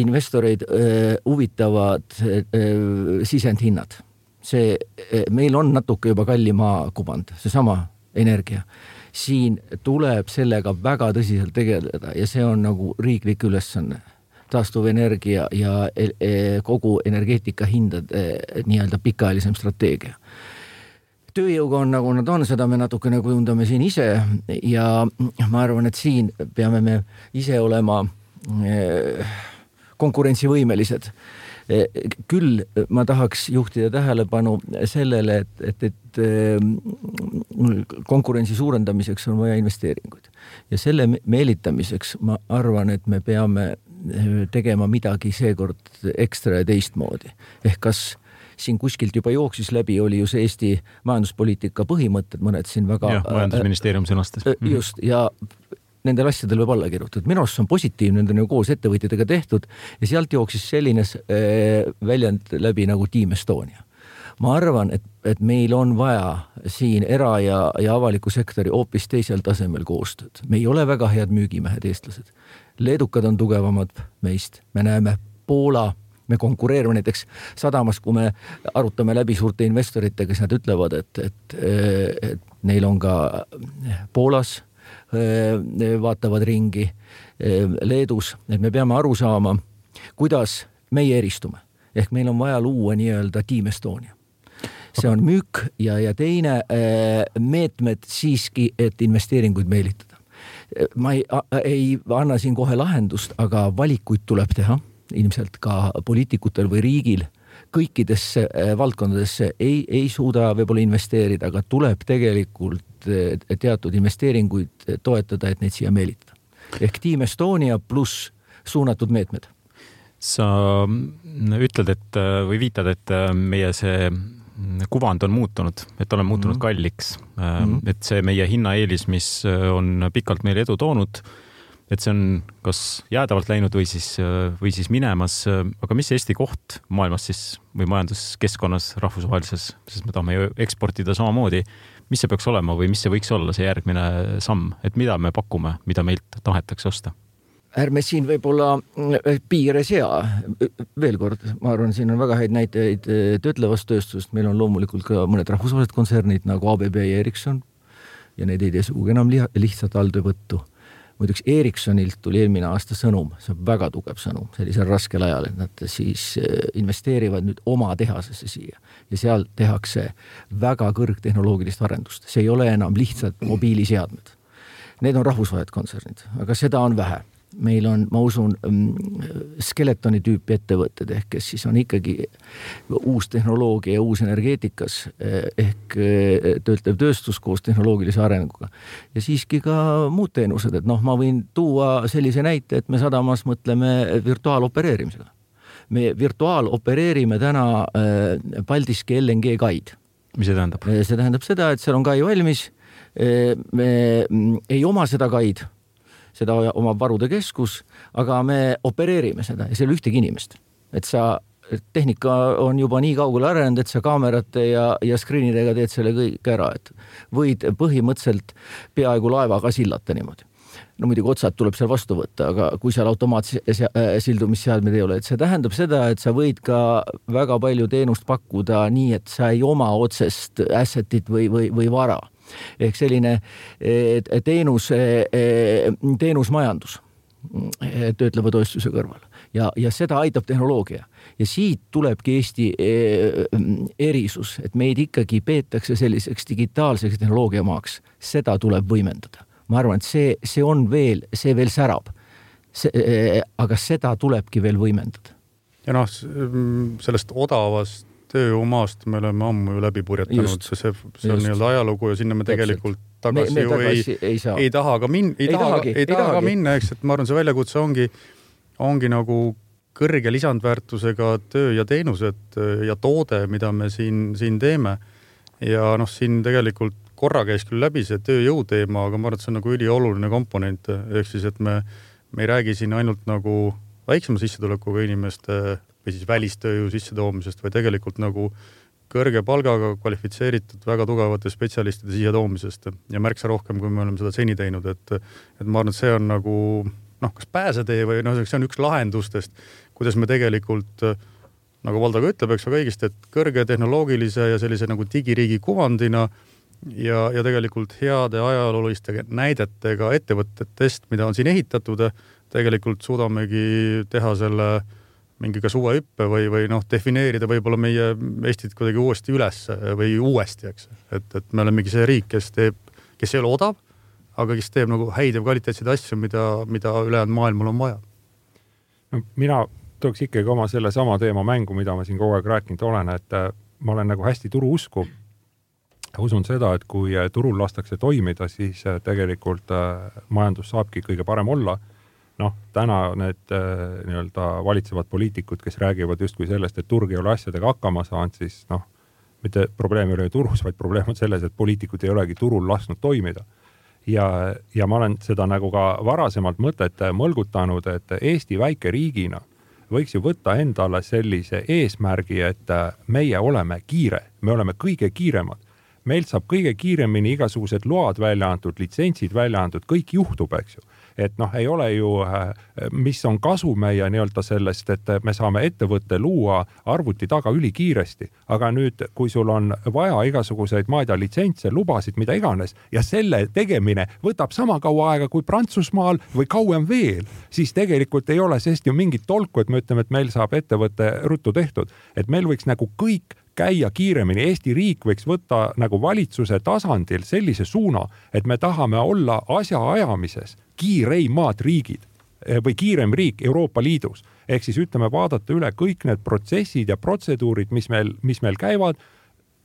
investoreid huvitavad sisendhinnad. see, meil on natuke juba kallima kuvand, seesama energia siin tuleb sellega väga tõsiselt tegeleda ja see on nagu riiklik ülesanne taastuvenergia ja e, e, kogu energeetika hindade nii-öelda pikaajalisem strateegia tööjõuga on nagu nad on, seda me natukene kujundame siin ise ja ma arvan, et siin peame me ise olema e, konkurentsivõimelised. küll ma tahaks juhtida tähelepanu sellele, et, et, et konkurentsi suurendamiseks on vaja investeeringuid ja selle meelitamiseks ma arvan, et me peame tegema midagi seekord ekstra ja teistmoodi. ehk kas siin kuskilt juba jooksis läbi, oli ju see Eesti majanduspoliitika põhimõtted, mõned siin väga. jah, majandusministeerium sõnastas. just ja nendel asjadel võib alla kirjutatud, minu arust see on positiivne, need on ju koos ettevõtjatega tehtud ja sealt jooksis selline väljend läbi nagu Team Estonia ma arvan, et, et meil on vaja siin era- ja, ja avaliku sektori hoopis teisel tasemel koostööd. me ei ole väga head müügimehed, eestlased. Leedukad on tugevamad meist, me näeme Poola, me konkureerime näiteks sadamas, kui me arutame läbi suurte investoritega, siis nad ütlevad, et, et, et neil on ka Poolas vaatavad ringi, Leedus, et me peame aru saama, kuidas meie eristume. Ehk meil on vaja luua nii-öelda Team Estonia. See on müük ja, ja teine äh, meetmed siiski, et investeeringuid meelitada. Ma ei, ei anna siin kohe lahendust, aga valikuid tuleb teha ilmselt ka poliitikutel või riigil kõikidesse äh, valdkondadesse ei, ei suuda võib-olla investeerida, aga tuleb tegelikult äh, teatud investeeringuid toetada, et neid siia meelitada. ehk Team Estonia pluss suunatud meetmed. sa ütled, et või viitad, et meie see kuvand on muutunud, et oleme muutunud mm -hmm. kalliks mm. -hmm. et see meie hinnaeelis, mis äh, on pikalt meile edu toonud, et see on kas jäädavalt läinud või siis, äh, või siis minemas. aga mis Eesti koht maailmas siis või majanduskeskkonnas rahvusvahelises, sest me tahame ju eksportida samamoodi. mis see peaks olema või mis see võiks olla, see järgmine samm, et mida me pakume, mida meilt tahetakse osta? Ärme siin võib-olla äh, piire sea. veel kord, ma arvan, siin on väga häid näiteid äh, töötlevast tööstusest, meil on loomulikult ka mõned rahvusvahelised kontsernid nagu ABB ja Ericsson ja neid ei tee sugugi enam lihtsalt alltöövõttu. muideks Ericssonilt tuli eelmine aasta sõnum, see on väga tugev sõnum sellisel raskel ajal, et nad siis äh, investeerivad nüüd oma tehasesse siia ja seal tehakse väga kõrgtehnoloogilist arendust, see ei ole enam lihtsalt mobiiliseadmed. Need on rahvusvahelised kontsernid, aga seda on vähe meil on, ma usun, mm, Skeletoni tüüpi ettevõtted ehk kes siis on ikkagi uus tehnoloogia ja uus energeetikas eh, ehk eh, töötlev tööstus koos tehnoloogilise arenguga. ja siiski ka muud teenused, et noh, ma võin tuua sellise näite, et me sadamas mõtleme virtuaalopereerimisega. me virtuaalopereerime täna eh, Paldiski LNG kaid. mis see tähendab? see tähendab seda, et seal on kai valmis. me mm, ei oma seda kaid seda omab varude keskus, aga me opereerime seda ja seal ei ole ühtegi inimest. et sa, tehnika on juba nii kaugele arenenud, et sa kaamerate ja, ja screen idega teed selle kõik ära, et võid põhimõtteliselt peaaegu laevaga sillata niimoodi no muidugi otsad tuleb seal vastu võtta, aga kui seal automaatsildumisseadmeid ei ole, et see tähendab seda, et sa võid ka väga palju teenust pakkuda nii, et sa ei oma otsest asset'it või, või, või vara ehk selline teenus, teenusmajandus töötleva tööstuse kõrval ja, ja seda aitab tehnoloogia ja siit tulebki Eesti erisus, et meid ikkagi peetakse selliseks digitaalseks tehnoloogiamaaks, seda tuleb võimendada. ma arvan, et see, see on veel, see veel särab. aga seda tulebki veel võimendada. ja noh, sellest odavast tööjõumaast me oleme ammu ju läbi purjetanud, see, see on nii-öelda ajalugu ja sinna me tegelikult tagasi me, me ju tagasi ei, ei, ei taha ka min-, ei, taha, ei taha ka minna, eks, et ma arvan, see väljakutse ongi, ongi nagu kõrge lisandväärtusega töö ja teenused ja toode, mida me siin, siin teeme. ja noh, siin tegelikult korra käis küll läbi see tööjõu teema, aga ma arvan, et see on nagu ülioluline komponent, ehk siis, et me, me ei räägi siin ainult nagu väiksema sissetulekuga inimeste või siis välistööjõu sissetoomisest, vaid tegelikult nagu kõrge palgaga kvalifitseeritud väga tugevate spetsialistide siia toomisest ja märksa rohkem, kui me oleme seda seni teinud, et et ma arvan, et see on nagu noh, kas pääsetee või noh, see on üks lahendustest, kuidas me tegelikult nagu Valdo ka ütleb, eks väga õigesti, et kõrge tehnoloogilise ja sellise nagu digiriigi kuvandina ja, ja tegelikult heade ajalooliste näidetega ettevõtetest, mida on siin ehitatud, tegelikult suudamegi teha selle äh, mingi kas uue hüppe või, või noh, defineerida võib-olla meie Eestit kuidagi uuesti üles või uuesti, eks. et, et me olemegi see riik, kes teeb, kes ei ole odav, aga kes teeb nagu häid ja kvaliteetseid asju, mida, mida ülejäänud maailmal on vaja. no mina tooks ikkagi oma sellesama teema mängu, mida ma siin kogu aeg rääkinud olen, et äh, ma olen nagu hästi turuusku. usun seda, et kui äh, turul lastakse toimida, siis äh, tegelikult majandus saabki kõige parem olla noh, täna need äh, nii-öelda valitsevad poliitikud, kes räägivad justkui sellest, et turg ei ole asjadega hakkama saanud, siis noh, mitte probleem ei ole ju turus, vaid probleem on selles, et poliitikud ei olegi turul lasknud toimida. ja, ja ma olen seda nagu ka varasemalt mõtet mõlgutanud, et Eesti väikeriigina võiks ju võtta endale sellise eesmärgi, et meie oleme kiire, me oleme kõige kiiremad meilt saab kõige kiiremini igasugused load välja antud, litsentsid välja antud, kõik juhtub, eks ju. Et noh, ei ole ju, äh, mis on kasu meie nii-öelda sellest, et me saame ettevõtte luua arvuti taga ülikiiresti, aga nüüd, kui sul on vaja igasuguseid, ma ei tea, litsentse, lubasid, mida iganes ja selle tegemine võtab sama kaua aega kui Prantsusmaal või kauem veel, siis tegelikult ei ole sellest ju mingit tolku, et me ütleme, et meil saab ettevõte ruttu tehtud, et meil võiks nagu kõik käia kiiremini, Eesti riik võiks võtta nagu valitsuse tasandil sellise suuna, et me tahame olla asjaajamises kiireimad riigid eh, või kiirem riik Euroopa Liidus. ehk siis ütleme, vaadata üle kõik need protsessid ja protseduurid, mis meil, mis meil käivad,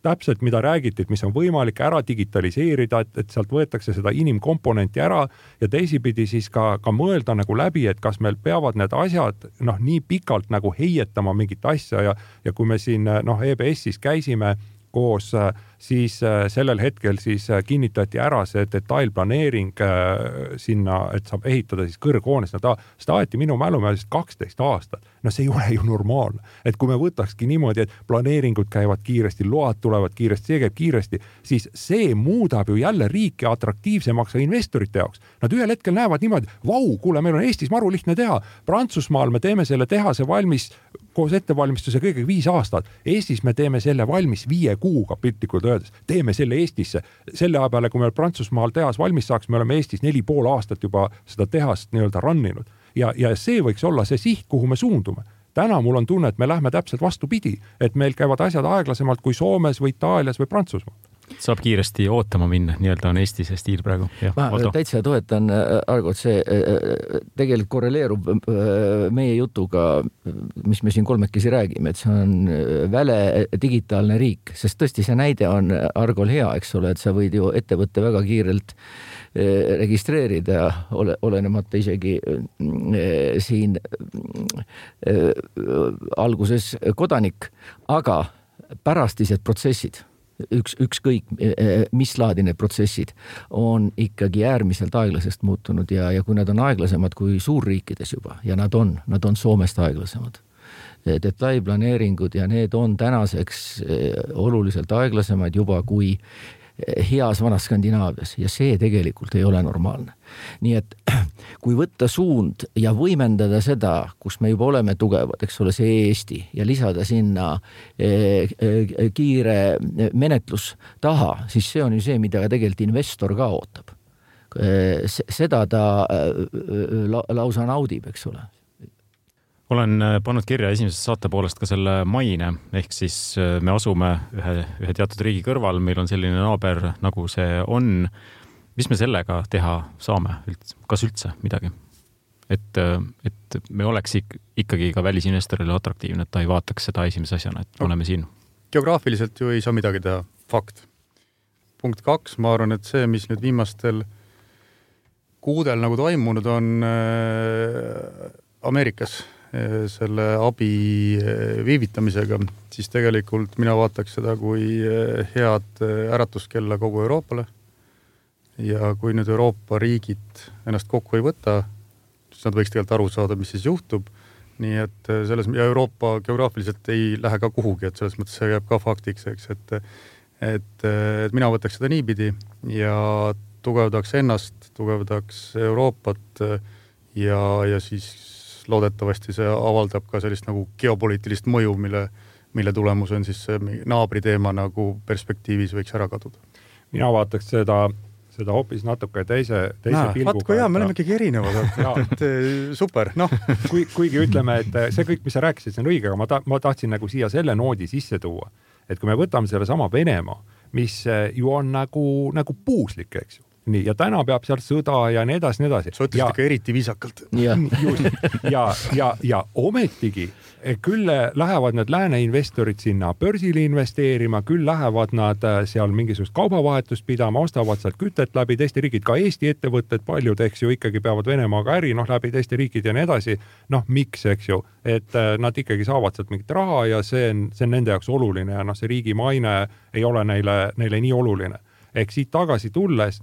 täpselt, mida räägiti, et mis on võimalik ära digitaliseerida, et, et sealt võetakse seda inimkomponenti ära ja teisipidi siis ka, ka mõelda nagu läbi, et kas meil peavad need asjad noh, nii pikalt nagu heietama mingit asja ja, ja kui me siin noh, EBS-is käisime koos äh, siis äh, sellel hetkel siis äh, kinnitati ära see detailplaneering äh, sinna, et saab ehitada siis kõrghoones, no ta, seda aeti minu mälu mööda kaksteist aastat. no see ei ole ju normaalne, et kui me võtakski niimoodi, et planeeringud käivad kiiresti, load tulevad kiiresti, see käib kiiresti, siis see muudab ju jälle riiki atraktiivsemaks investorite jaoks. Nad ühel hetkel näevad niimoodi, vau, kuule, meil on Eestis maru lihtne teha, Prantsusmaal me teeme selle tehase valmis koos ettevalmistuse kõigega viis aastat. Eestis me teeme selle valmis viie kuuga piltlikult öeldes, teeme selle Eestisse. selle aja peale, kui meil Prantsusmaal tehas valmis saaks, me oleme Eestis neli pool aastat juba seda tehast nii-öelda run inud ja, ja see võiks olla see siht, kuhu me suundume täna mul on tunne, et me lähme täpselt vastupidi, et meil käivad asjad aeglasemalt kui Soomes või Itaalias või Prantsusmaal saab kiiresti ootama minna, nii-öelda on Eesti see stiil praegu. ma Valdo. täitsa toetan äh, Argot, see äh, äh, tegelikult korreleerub meie jutuga, mis me siin kolmekesi räägime, et see on väle digitaalne riik, sest tõesti, see näide on Argol hea, eks ole, et sa võid ju ettevõtte väga kiirelt registreerida, ole, olenemata isegi siin alguses kodanik, aga pärastised protsessid üks, ükskõik e, e, mis laadi need protsessid on ikkagi äärmiselt aeglasest muutunud ja, ja kui nad on aeglasemad kui suurriikides juba ja nad on, nad on Soomest aeglasemad. Detailplaneeringud ja need on tänaseks e, oluliselt aeglasemad juba kui heas vanas Skandinaavias ja see tegelikult ei ole normaalne. nii et kui võtta suund ja võimendada seda, kus me juba oleme tugevad, eks ole, see Eesti ja lisada sinna eh, eh, kiire menetlus taha, siis see on ju see, mida tegelikult investor ka ootab. Eh, seda ta lausa naudib, eks ole olen äh, pannud kirja esimesest saate poolest ka selle maine, ehk siis äh, me asume ühe, ühe teatud riigi kõrval, meil on selline naaber, nagu see on. mis me sellega teha saame üldse, kas üldse midagi? et, äh, et me oleks ikkagi ka välisinvestorile atraktiivne, et ta ei vaataks seda esimese asjana, et oleme siin. geograafiliselt ju ei saa midagi teha, fakt. punkt kaks, ma arvan, et see, mis nüüd viimastel kuudel nagu toimunud on äh, Ameerikas selle abi eh, viivitamisega, siis tegelikult mina vaataks seda kui eh, head äratuskella kogu Euroopale. ja kui nüüd Euroopa riigid ennast kokku ei võta, siis nad võiks tegelikult aru saada, mis siis juhtub. nii et selles ja Euroopa geograafiliselt ei lähe ka kuhugi, et selles mõttes see jääb ka faktiks, eks, et et, et mina võtaks seda niipidi ja tugevdaks ennast, tugevdaks Euroopat ja, ja siis loodetavasti see avaldab ka sellist nagu geopoliitilist mõju, mille, mille tulemusel siis see naabri teema nagu perspektiivis võiks ära kaduda. mina vaataks seda, seda hoopis natuke teise, teise Näe, pilguga. vaat kui hea, me oleme ikkagi erinevad, et super, noh. kui, kuigi ütleme, et see kõik, mis sa rääkisid, see on õige, aga ma ta-, ma tahtsin nagu siia selle noodi sisse tuua, et kui me võtame sellesama Venemaa, mis ju on nagu, nagu puuslik, eks ju nii, ja täna peab seal sõda ja nii edasi, nii edasi. sa ütlesid ikka eriti viisakalt. just ja, ja, ja ometigi küll lähevad need lääne investorid sinna börsile investeerima, küll lähevad nad äh, seal mingisugust kaubavahetust pidama, ostavad sealt kütet läbi teiste riikide, ka Eesti ettevõtted, paljud, eks ju, ikkagi peavad Venemaaga äri, noh, läbi teiste riikide ja nii edasi. noh, miks, eks ju, et äh, nad ikkagi saavad sealt mingit raha ja see on, see on nende jaoks oluline ja noh, see riigi maine ei ole neile, neile nii oluline. ehk siit tagasi tulles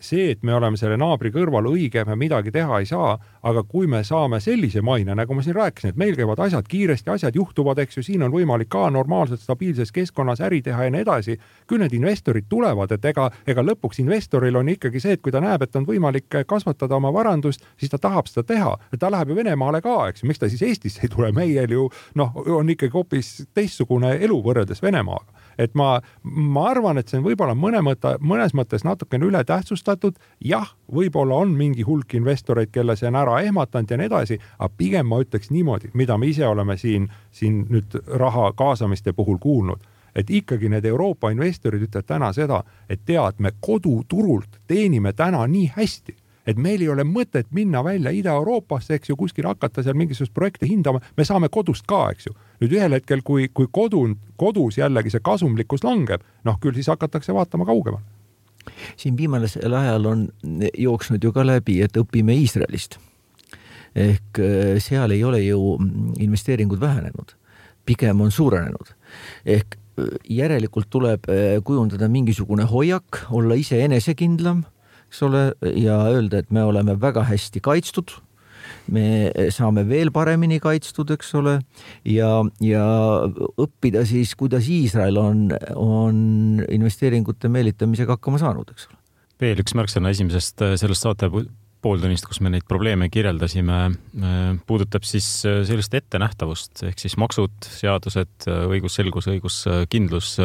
see, et me oleme selle naabri kõrval, õige, me midagi teha ei saa, aga kui me saame sellise maine, nagu ma siin rääkisin, et meil käivad asjad kiiresti, asjad juhtuvad, eks ju, siin on võimalik ka normaalselt stabiilses keskkonnas äri teha ja nii edasi, küll need investorid tulevad, et ega, ega lõpuks investoril on ikkagi see, et kui ta näeb, et on võimalik kasvatada oma varandust, siis ta tahab seda teha. ta läheb ju Venemaale ka, eks ju, miks ta siis Eestisse ei tule, meil ju noh, on ikkagi hoopis teistsugune elu võrreldes Venemaaga et ma, ma arvan, et see on võib-olla mõne mõtte, mõnes mõttes natukene ületähtsustatud. jah, võib-olla on mingi hulk investoreid, kelle see on ära ehmatanud ja nii edasi, aga pigem ma ütleks niimoodi, mida me ise oleme siin, siin nüüd raha kaasamiste puhul kuulnud et ikkagi need Euroopa investorid ütlevad täna seda, et tead, me koduturult teenime täna nii hästi et meil ei ole mõtet minna välja Ida-Euroopasse, eks ju, kuskil hakata seal mingisuguseid projekte hindama, me saame kodust ka, eks ju. nüüd ühel hetkel, kui, kui kodu, kodus jällegi see kasumlikkus langeb, noh, küll siis hakatakse vaatama kaugemale. siin viimasel ajal on jooksnud ju ka läbi, et õpime Iisraelist. ehk äh, seal ei ole ju investeeringud vähenenud, pigem on suurenenud. ehk äh, järelikult tuleb äh, kujundada mingisugune hoiak, olla ise enesekindlam eks ole, ja öelda, et me oleme väga hästi kaitstud me saame veel paremini kaitstud, eks ole, ja, ja õppida siis, kuidas Iisrael on, on investeeringute meelitamisega hakkama saanud, eks ole. veel üks märksõna esimesest äh, sellest saate pooltunnist, kus me neid probleeme kirjeldasime, äh, puudutab siis äh, sellist ettenähtavust ehk siis maksud, seadused, õigusselgus, õiguskindlus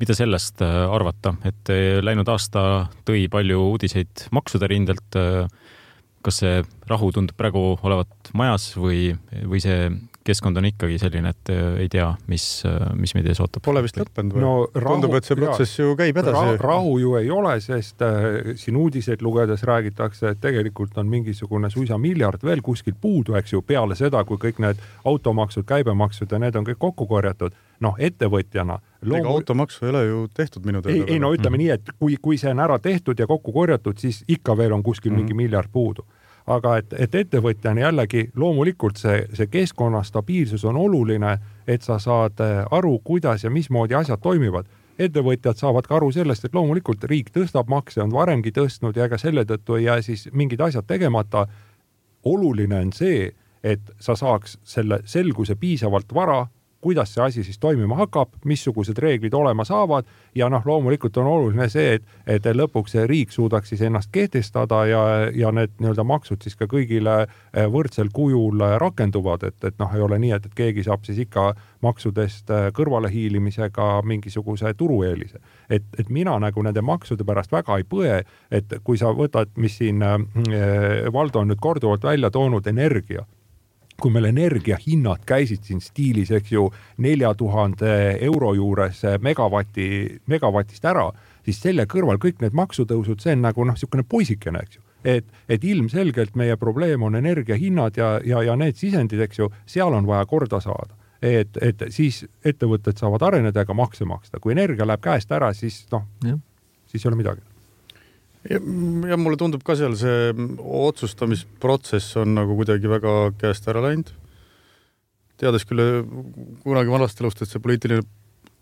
mida sellest äh, arvata, et äh, läinud aasta tõi palju uudiseid maksude rindelt. Äh, kas see rahu tundub praegu olevat majas või, või see keskkond on ikkagi selline, et ei tea, mis, mis meid ees ootab? Pole vist lõppenud või no,? tundub, et see protsess ju käib edasi ra. rahu ju ei ole, sest äh, siin uudiseid lugedes räägitakse, et tegelikult on mingisugune suisa miljard veel kuskilt puudu, eks ju, peale seda, kui kõik need automaksud, käibemaksud ja need on kõik kokku korjatud noh, ettevõtjana loomu.... ega automaksu ei ole ju tehtud minu teada. ei, ei no ütleme mm. nii, et kui, kui see on ära tehtud ja kokku korjatud, siis ikka veel on kuskil mm -hmm. mingi miljard puudu. Aga et, et ettevõtjana jällegi loomulikult see, see keskkonna stabiilsus on oluline, et sa saad äh, aru, kuidas ja mismoodi asjad toimivad ettevõtjad saavad ka aru sellest, et loomulikult riik tõstab makse, on varemgi tõstnud ja ega selle tõttu ei jää siis mingid asjad tegemata. oluline on see, et sa saaks selle selguse piisavalt vara kuidas see asi siis toimima hakkab, missugused reeglid olema saavad ja noh, loomulikult on oluline see, et, et lõpuks riik suudaks siis ennast kehtestada ja, ja need nii-öelda maksud siis ka kõigile eh, võrdsel kujul rakenduvad, et, et noh, ei ole nii, et, et keegi saab siis ikka maksudest eh, kõrvalehiilimisega mingisuguse turueelise. et, et mina nagu nende maksude pärast väga ei põe, et kui sa võtad, mis siin äh, Valdo on nüüd korduvalt välja toonud, energia kui meil energiahinnad käisid siin stiilis, eks ju, nelja tuhande euro juures megavati, megavatist ära, siis selle kõrval kõik need maksutõusud, see on nagu noh, niisugune poisikene, eks ju. Et, et ilmselgelt meie probleem on energiahinnad ja, ja, ja need sisendid, eks ju, seal on vaja korda saada. et, et siis ettevõtted saavad areneda ja ka makse maksta, kui energia läheb käest ära, siis noh, siis ei ole midagi ja, ja mulle tundub ka seal see otsustamisprotsess on nagu kuidagi väga käest ära läinud. teades küll kunagi vanast elust, et see poliitiline,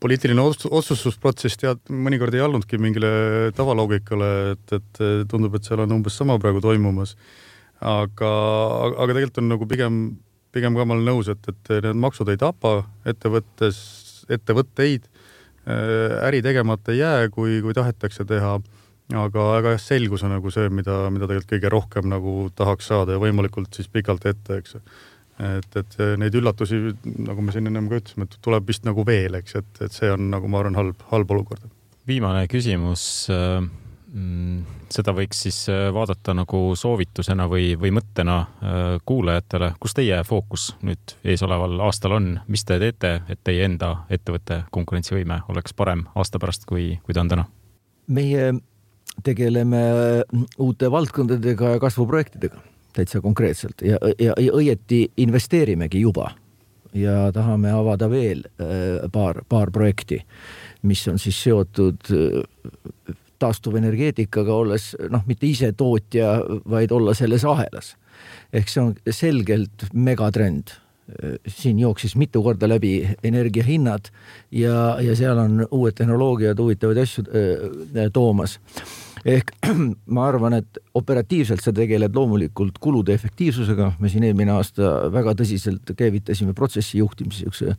poliitiline otsustusprotsess tead, mõnikord ei allunudki mingile tavaloogikale, et, et tundub, et seal on umbes sama praegu toimumas. aga, aga tegelikult on nagu pigem, pigem ka ma olen nõus, et, et need maksud ei tapa ettevõttes, ettevõtteid, äri tegemata ei jää, kui, kui tahetakse teha aga, aga jah, selgus on nagu see, mida, mida tegelikult kõige rohkem nagu tahaks saada ja võimalikult siis pikalt ette, eks. et, et neid üllatusi, nagu me siin ennem ka ütlesime, et tuleb vist nagu veel, eks, et, et see on nagu ma arvan, halb, halb olukord. viimane küsimus. Äh, mm, seda võiks siis äh, vaadata nagu soovitusena või, või mõttena äh, kuulajatele, kus teie fookus nüüd eesoleval aastal on, mis te teete, et teie enda ettevõtte konkurentsivõime oleks parem aasta pärast, kui, kui ta on täna? meie tegeleme uute valdkondadega ja kasvuprojektidega täitsa konkreetselt ja, ja, ja õieti investeerimegi juba ja tahame avada veel paar, paar projekti, mis on siis seotud taastuvenergeetikaga, olles noh, mitte ise tootja, vaid olla selles ahelas. ehk see on selgelt megatrend. Siin jooksis mitu korda läbi energiahinnad ja, ja seal on uued tehnoloogiad huvitavaid asju äh, toomas. Ehk ma arvan, et operatiivselt sa tegeled loomulikult kulude efektiivsusega, me siin eelmine aasta väga tõsiselt käivitasime protsessi juhtimise siukse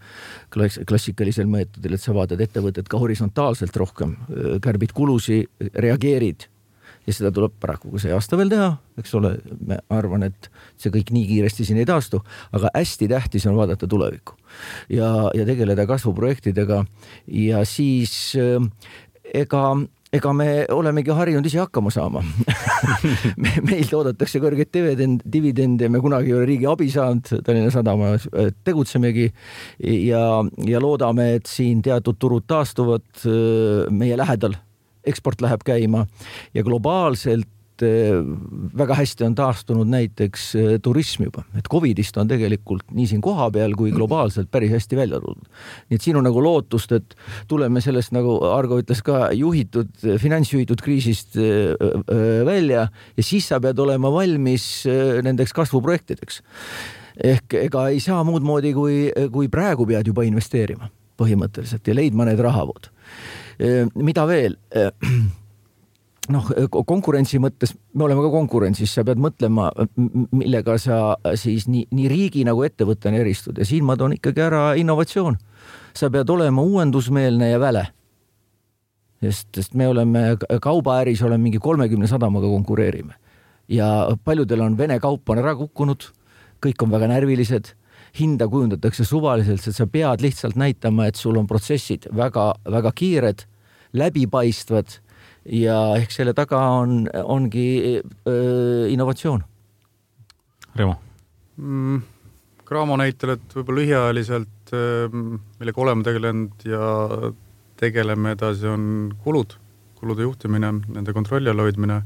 klass, klassikalisel meetodil, et sa vaatad ettevõtet ka horisontaalselt rohkem, kärbid kulusi, reageerid ja seda tuleb paraku ka see aasta veel teha, eks ole, ma arvan, et see kõik nii kiiresti siin ei taastu, aga hästi tähtis on vaadata tulevikku ja, ja tegeleda kasvuprojektidega. Ja siis ega ega me olemegi harjunud ise hakkama saama. Me, meilt oodatakse kõrgeid dividend, dividende, me kunagi ei ole riigi abi saanud, Tallinna Sadamas äh, tegutsemegi. Ja, ja loodame, et siin teatud turud taastuvad äh, meie lähedal, eksport läheb käima ja globaalselt Eh, väga hästi on taastunud näiteks eh, turism juba, et Covidist on tegelikult nii siin kohapeal kui globaalselt päris hästi välja tulnud. nii et siin on nagu lootust, et tuleme sellest, nagu Argo ütles ka, juhitud, finantsjuhitud kriisist eh, välja ja siis sa pead olema valmis nendeks kasvuprojektideks. ehk ega ei saa muud moodi, kui, kui praegu pead juba investeerima põhimõtteliselt ja leidma need rahavood. mida veel? noh, konkurentsi mõttes, me oleme ka konkurentsis, sa pead mõtlema, millega sa siis nii, nii riigi nagu ettevõttena eristud ja siin ma toon ikkagi ära innovatsioon. sa pead olema uuendusmeelne ja väle. sest, sest me oleme kaubaäris oleme mingi kolmekümne sadamaga konkureerime ja paljudel on Vene kaup on ära kukkunud, kõik on väga närvilised hinda kujundatakse suvaliselt, sest sa pead lihtsalt näitama, et sul on protsessid väga-väga kiired, läbipaistvad ja ehk selle taga on, ongi öö, innovatsioon. Remo mm,? Cramo näitel, et võib-olla lühiajaliselt, millega oleme tegelenud ja tegeleme edasi, on kulud, kulude juhtimine, nende kontrolli all hoidmine,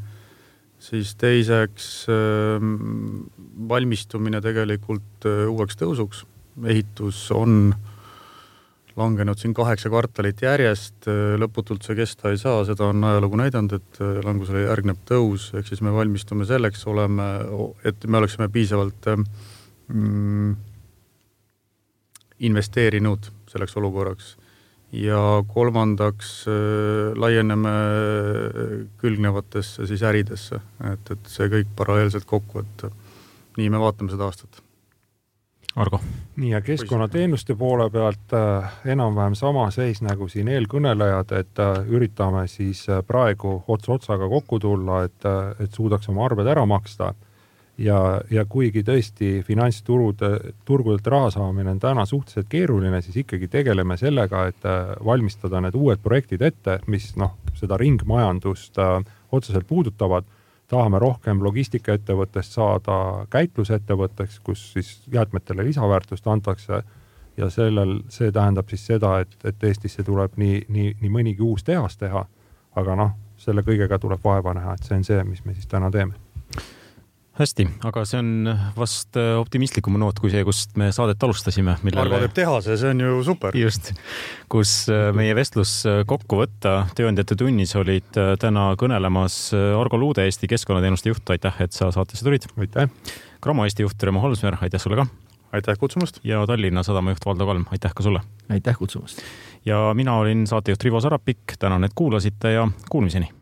siis teiseks valmistumine tegelikult uueks tõusuks, ehitus on äh, langenud siin kaheksa kvartalit järjest, lõputult see kesta ei saa, seda on ajalugu näidanud, et langusele järgneb tõus, ehk siis me valmistume selleks, oleme, et me oleksime piisavalt mm, investeerinud selleks olukorraks. Ja kolmandaks laieneme külgnevatesse siis äridesse, et, et see kõik paralleelselt kokku, et nii me vaatame seda aastat Argo. nii ja keskkonnateenuste poole pealt äh, enam-vähem sama seis nagu siin eelkõnelejad, et äh, üritame siis äh, praegu ots otsaga kokku tulla, et, et suudaks oma arved ära maksta. Ja, ja kuigi tõesti finantsturud, turgudelt raha saamine on täna suhteliselt keeruline, siis ikkagi tegeleme sellega, et valmistada need uued projektid ette, mis noh, seda ringmajandust otseselt puudutavad. Tahame rohkem logistikaettevõttest saada käitlusettevõtteks, kus siis jäätmetele lisaväärtust antakse. Ja sellel, see tähendab siis seda, et, et Eestisse tuleb nii, nii, nii mõnigi uus tehas teha. aga noh, selle kõigega tuleb vaeva näha, et see on see, mis me siis täna teeme hästi, aga see on vast äh, optimistlikum noot kui see, kust me saadet alustasime. Argo teeb tehase, see on ju super. just, kus äh, meie vestlus äh, kokku võtta Tööandjate tunnis olid täna kõnelemas Argo Luude, Eesti Keskkonnateenuste juht, aitäh, et sa saatesse tulid. aitäh. Cramo Eesti juht Remo Holsmer, aitäh sulle ka. aitäh kutsumast. ja Tallinna Sadama juht Valdo Kalm, aitäh ka sulle. aitäh kutsumast. ja mina olin saatejuht Rivo Sarapik, tänan, et kuulasite ja kuulmiseni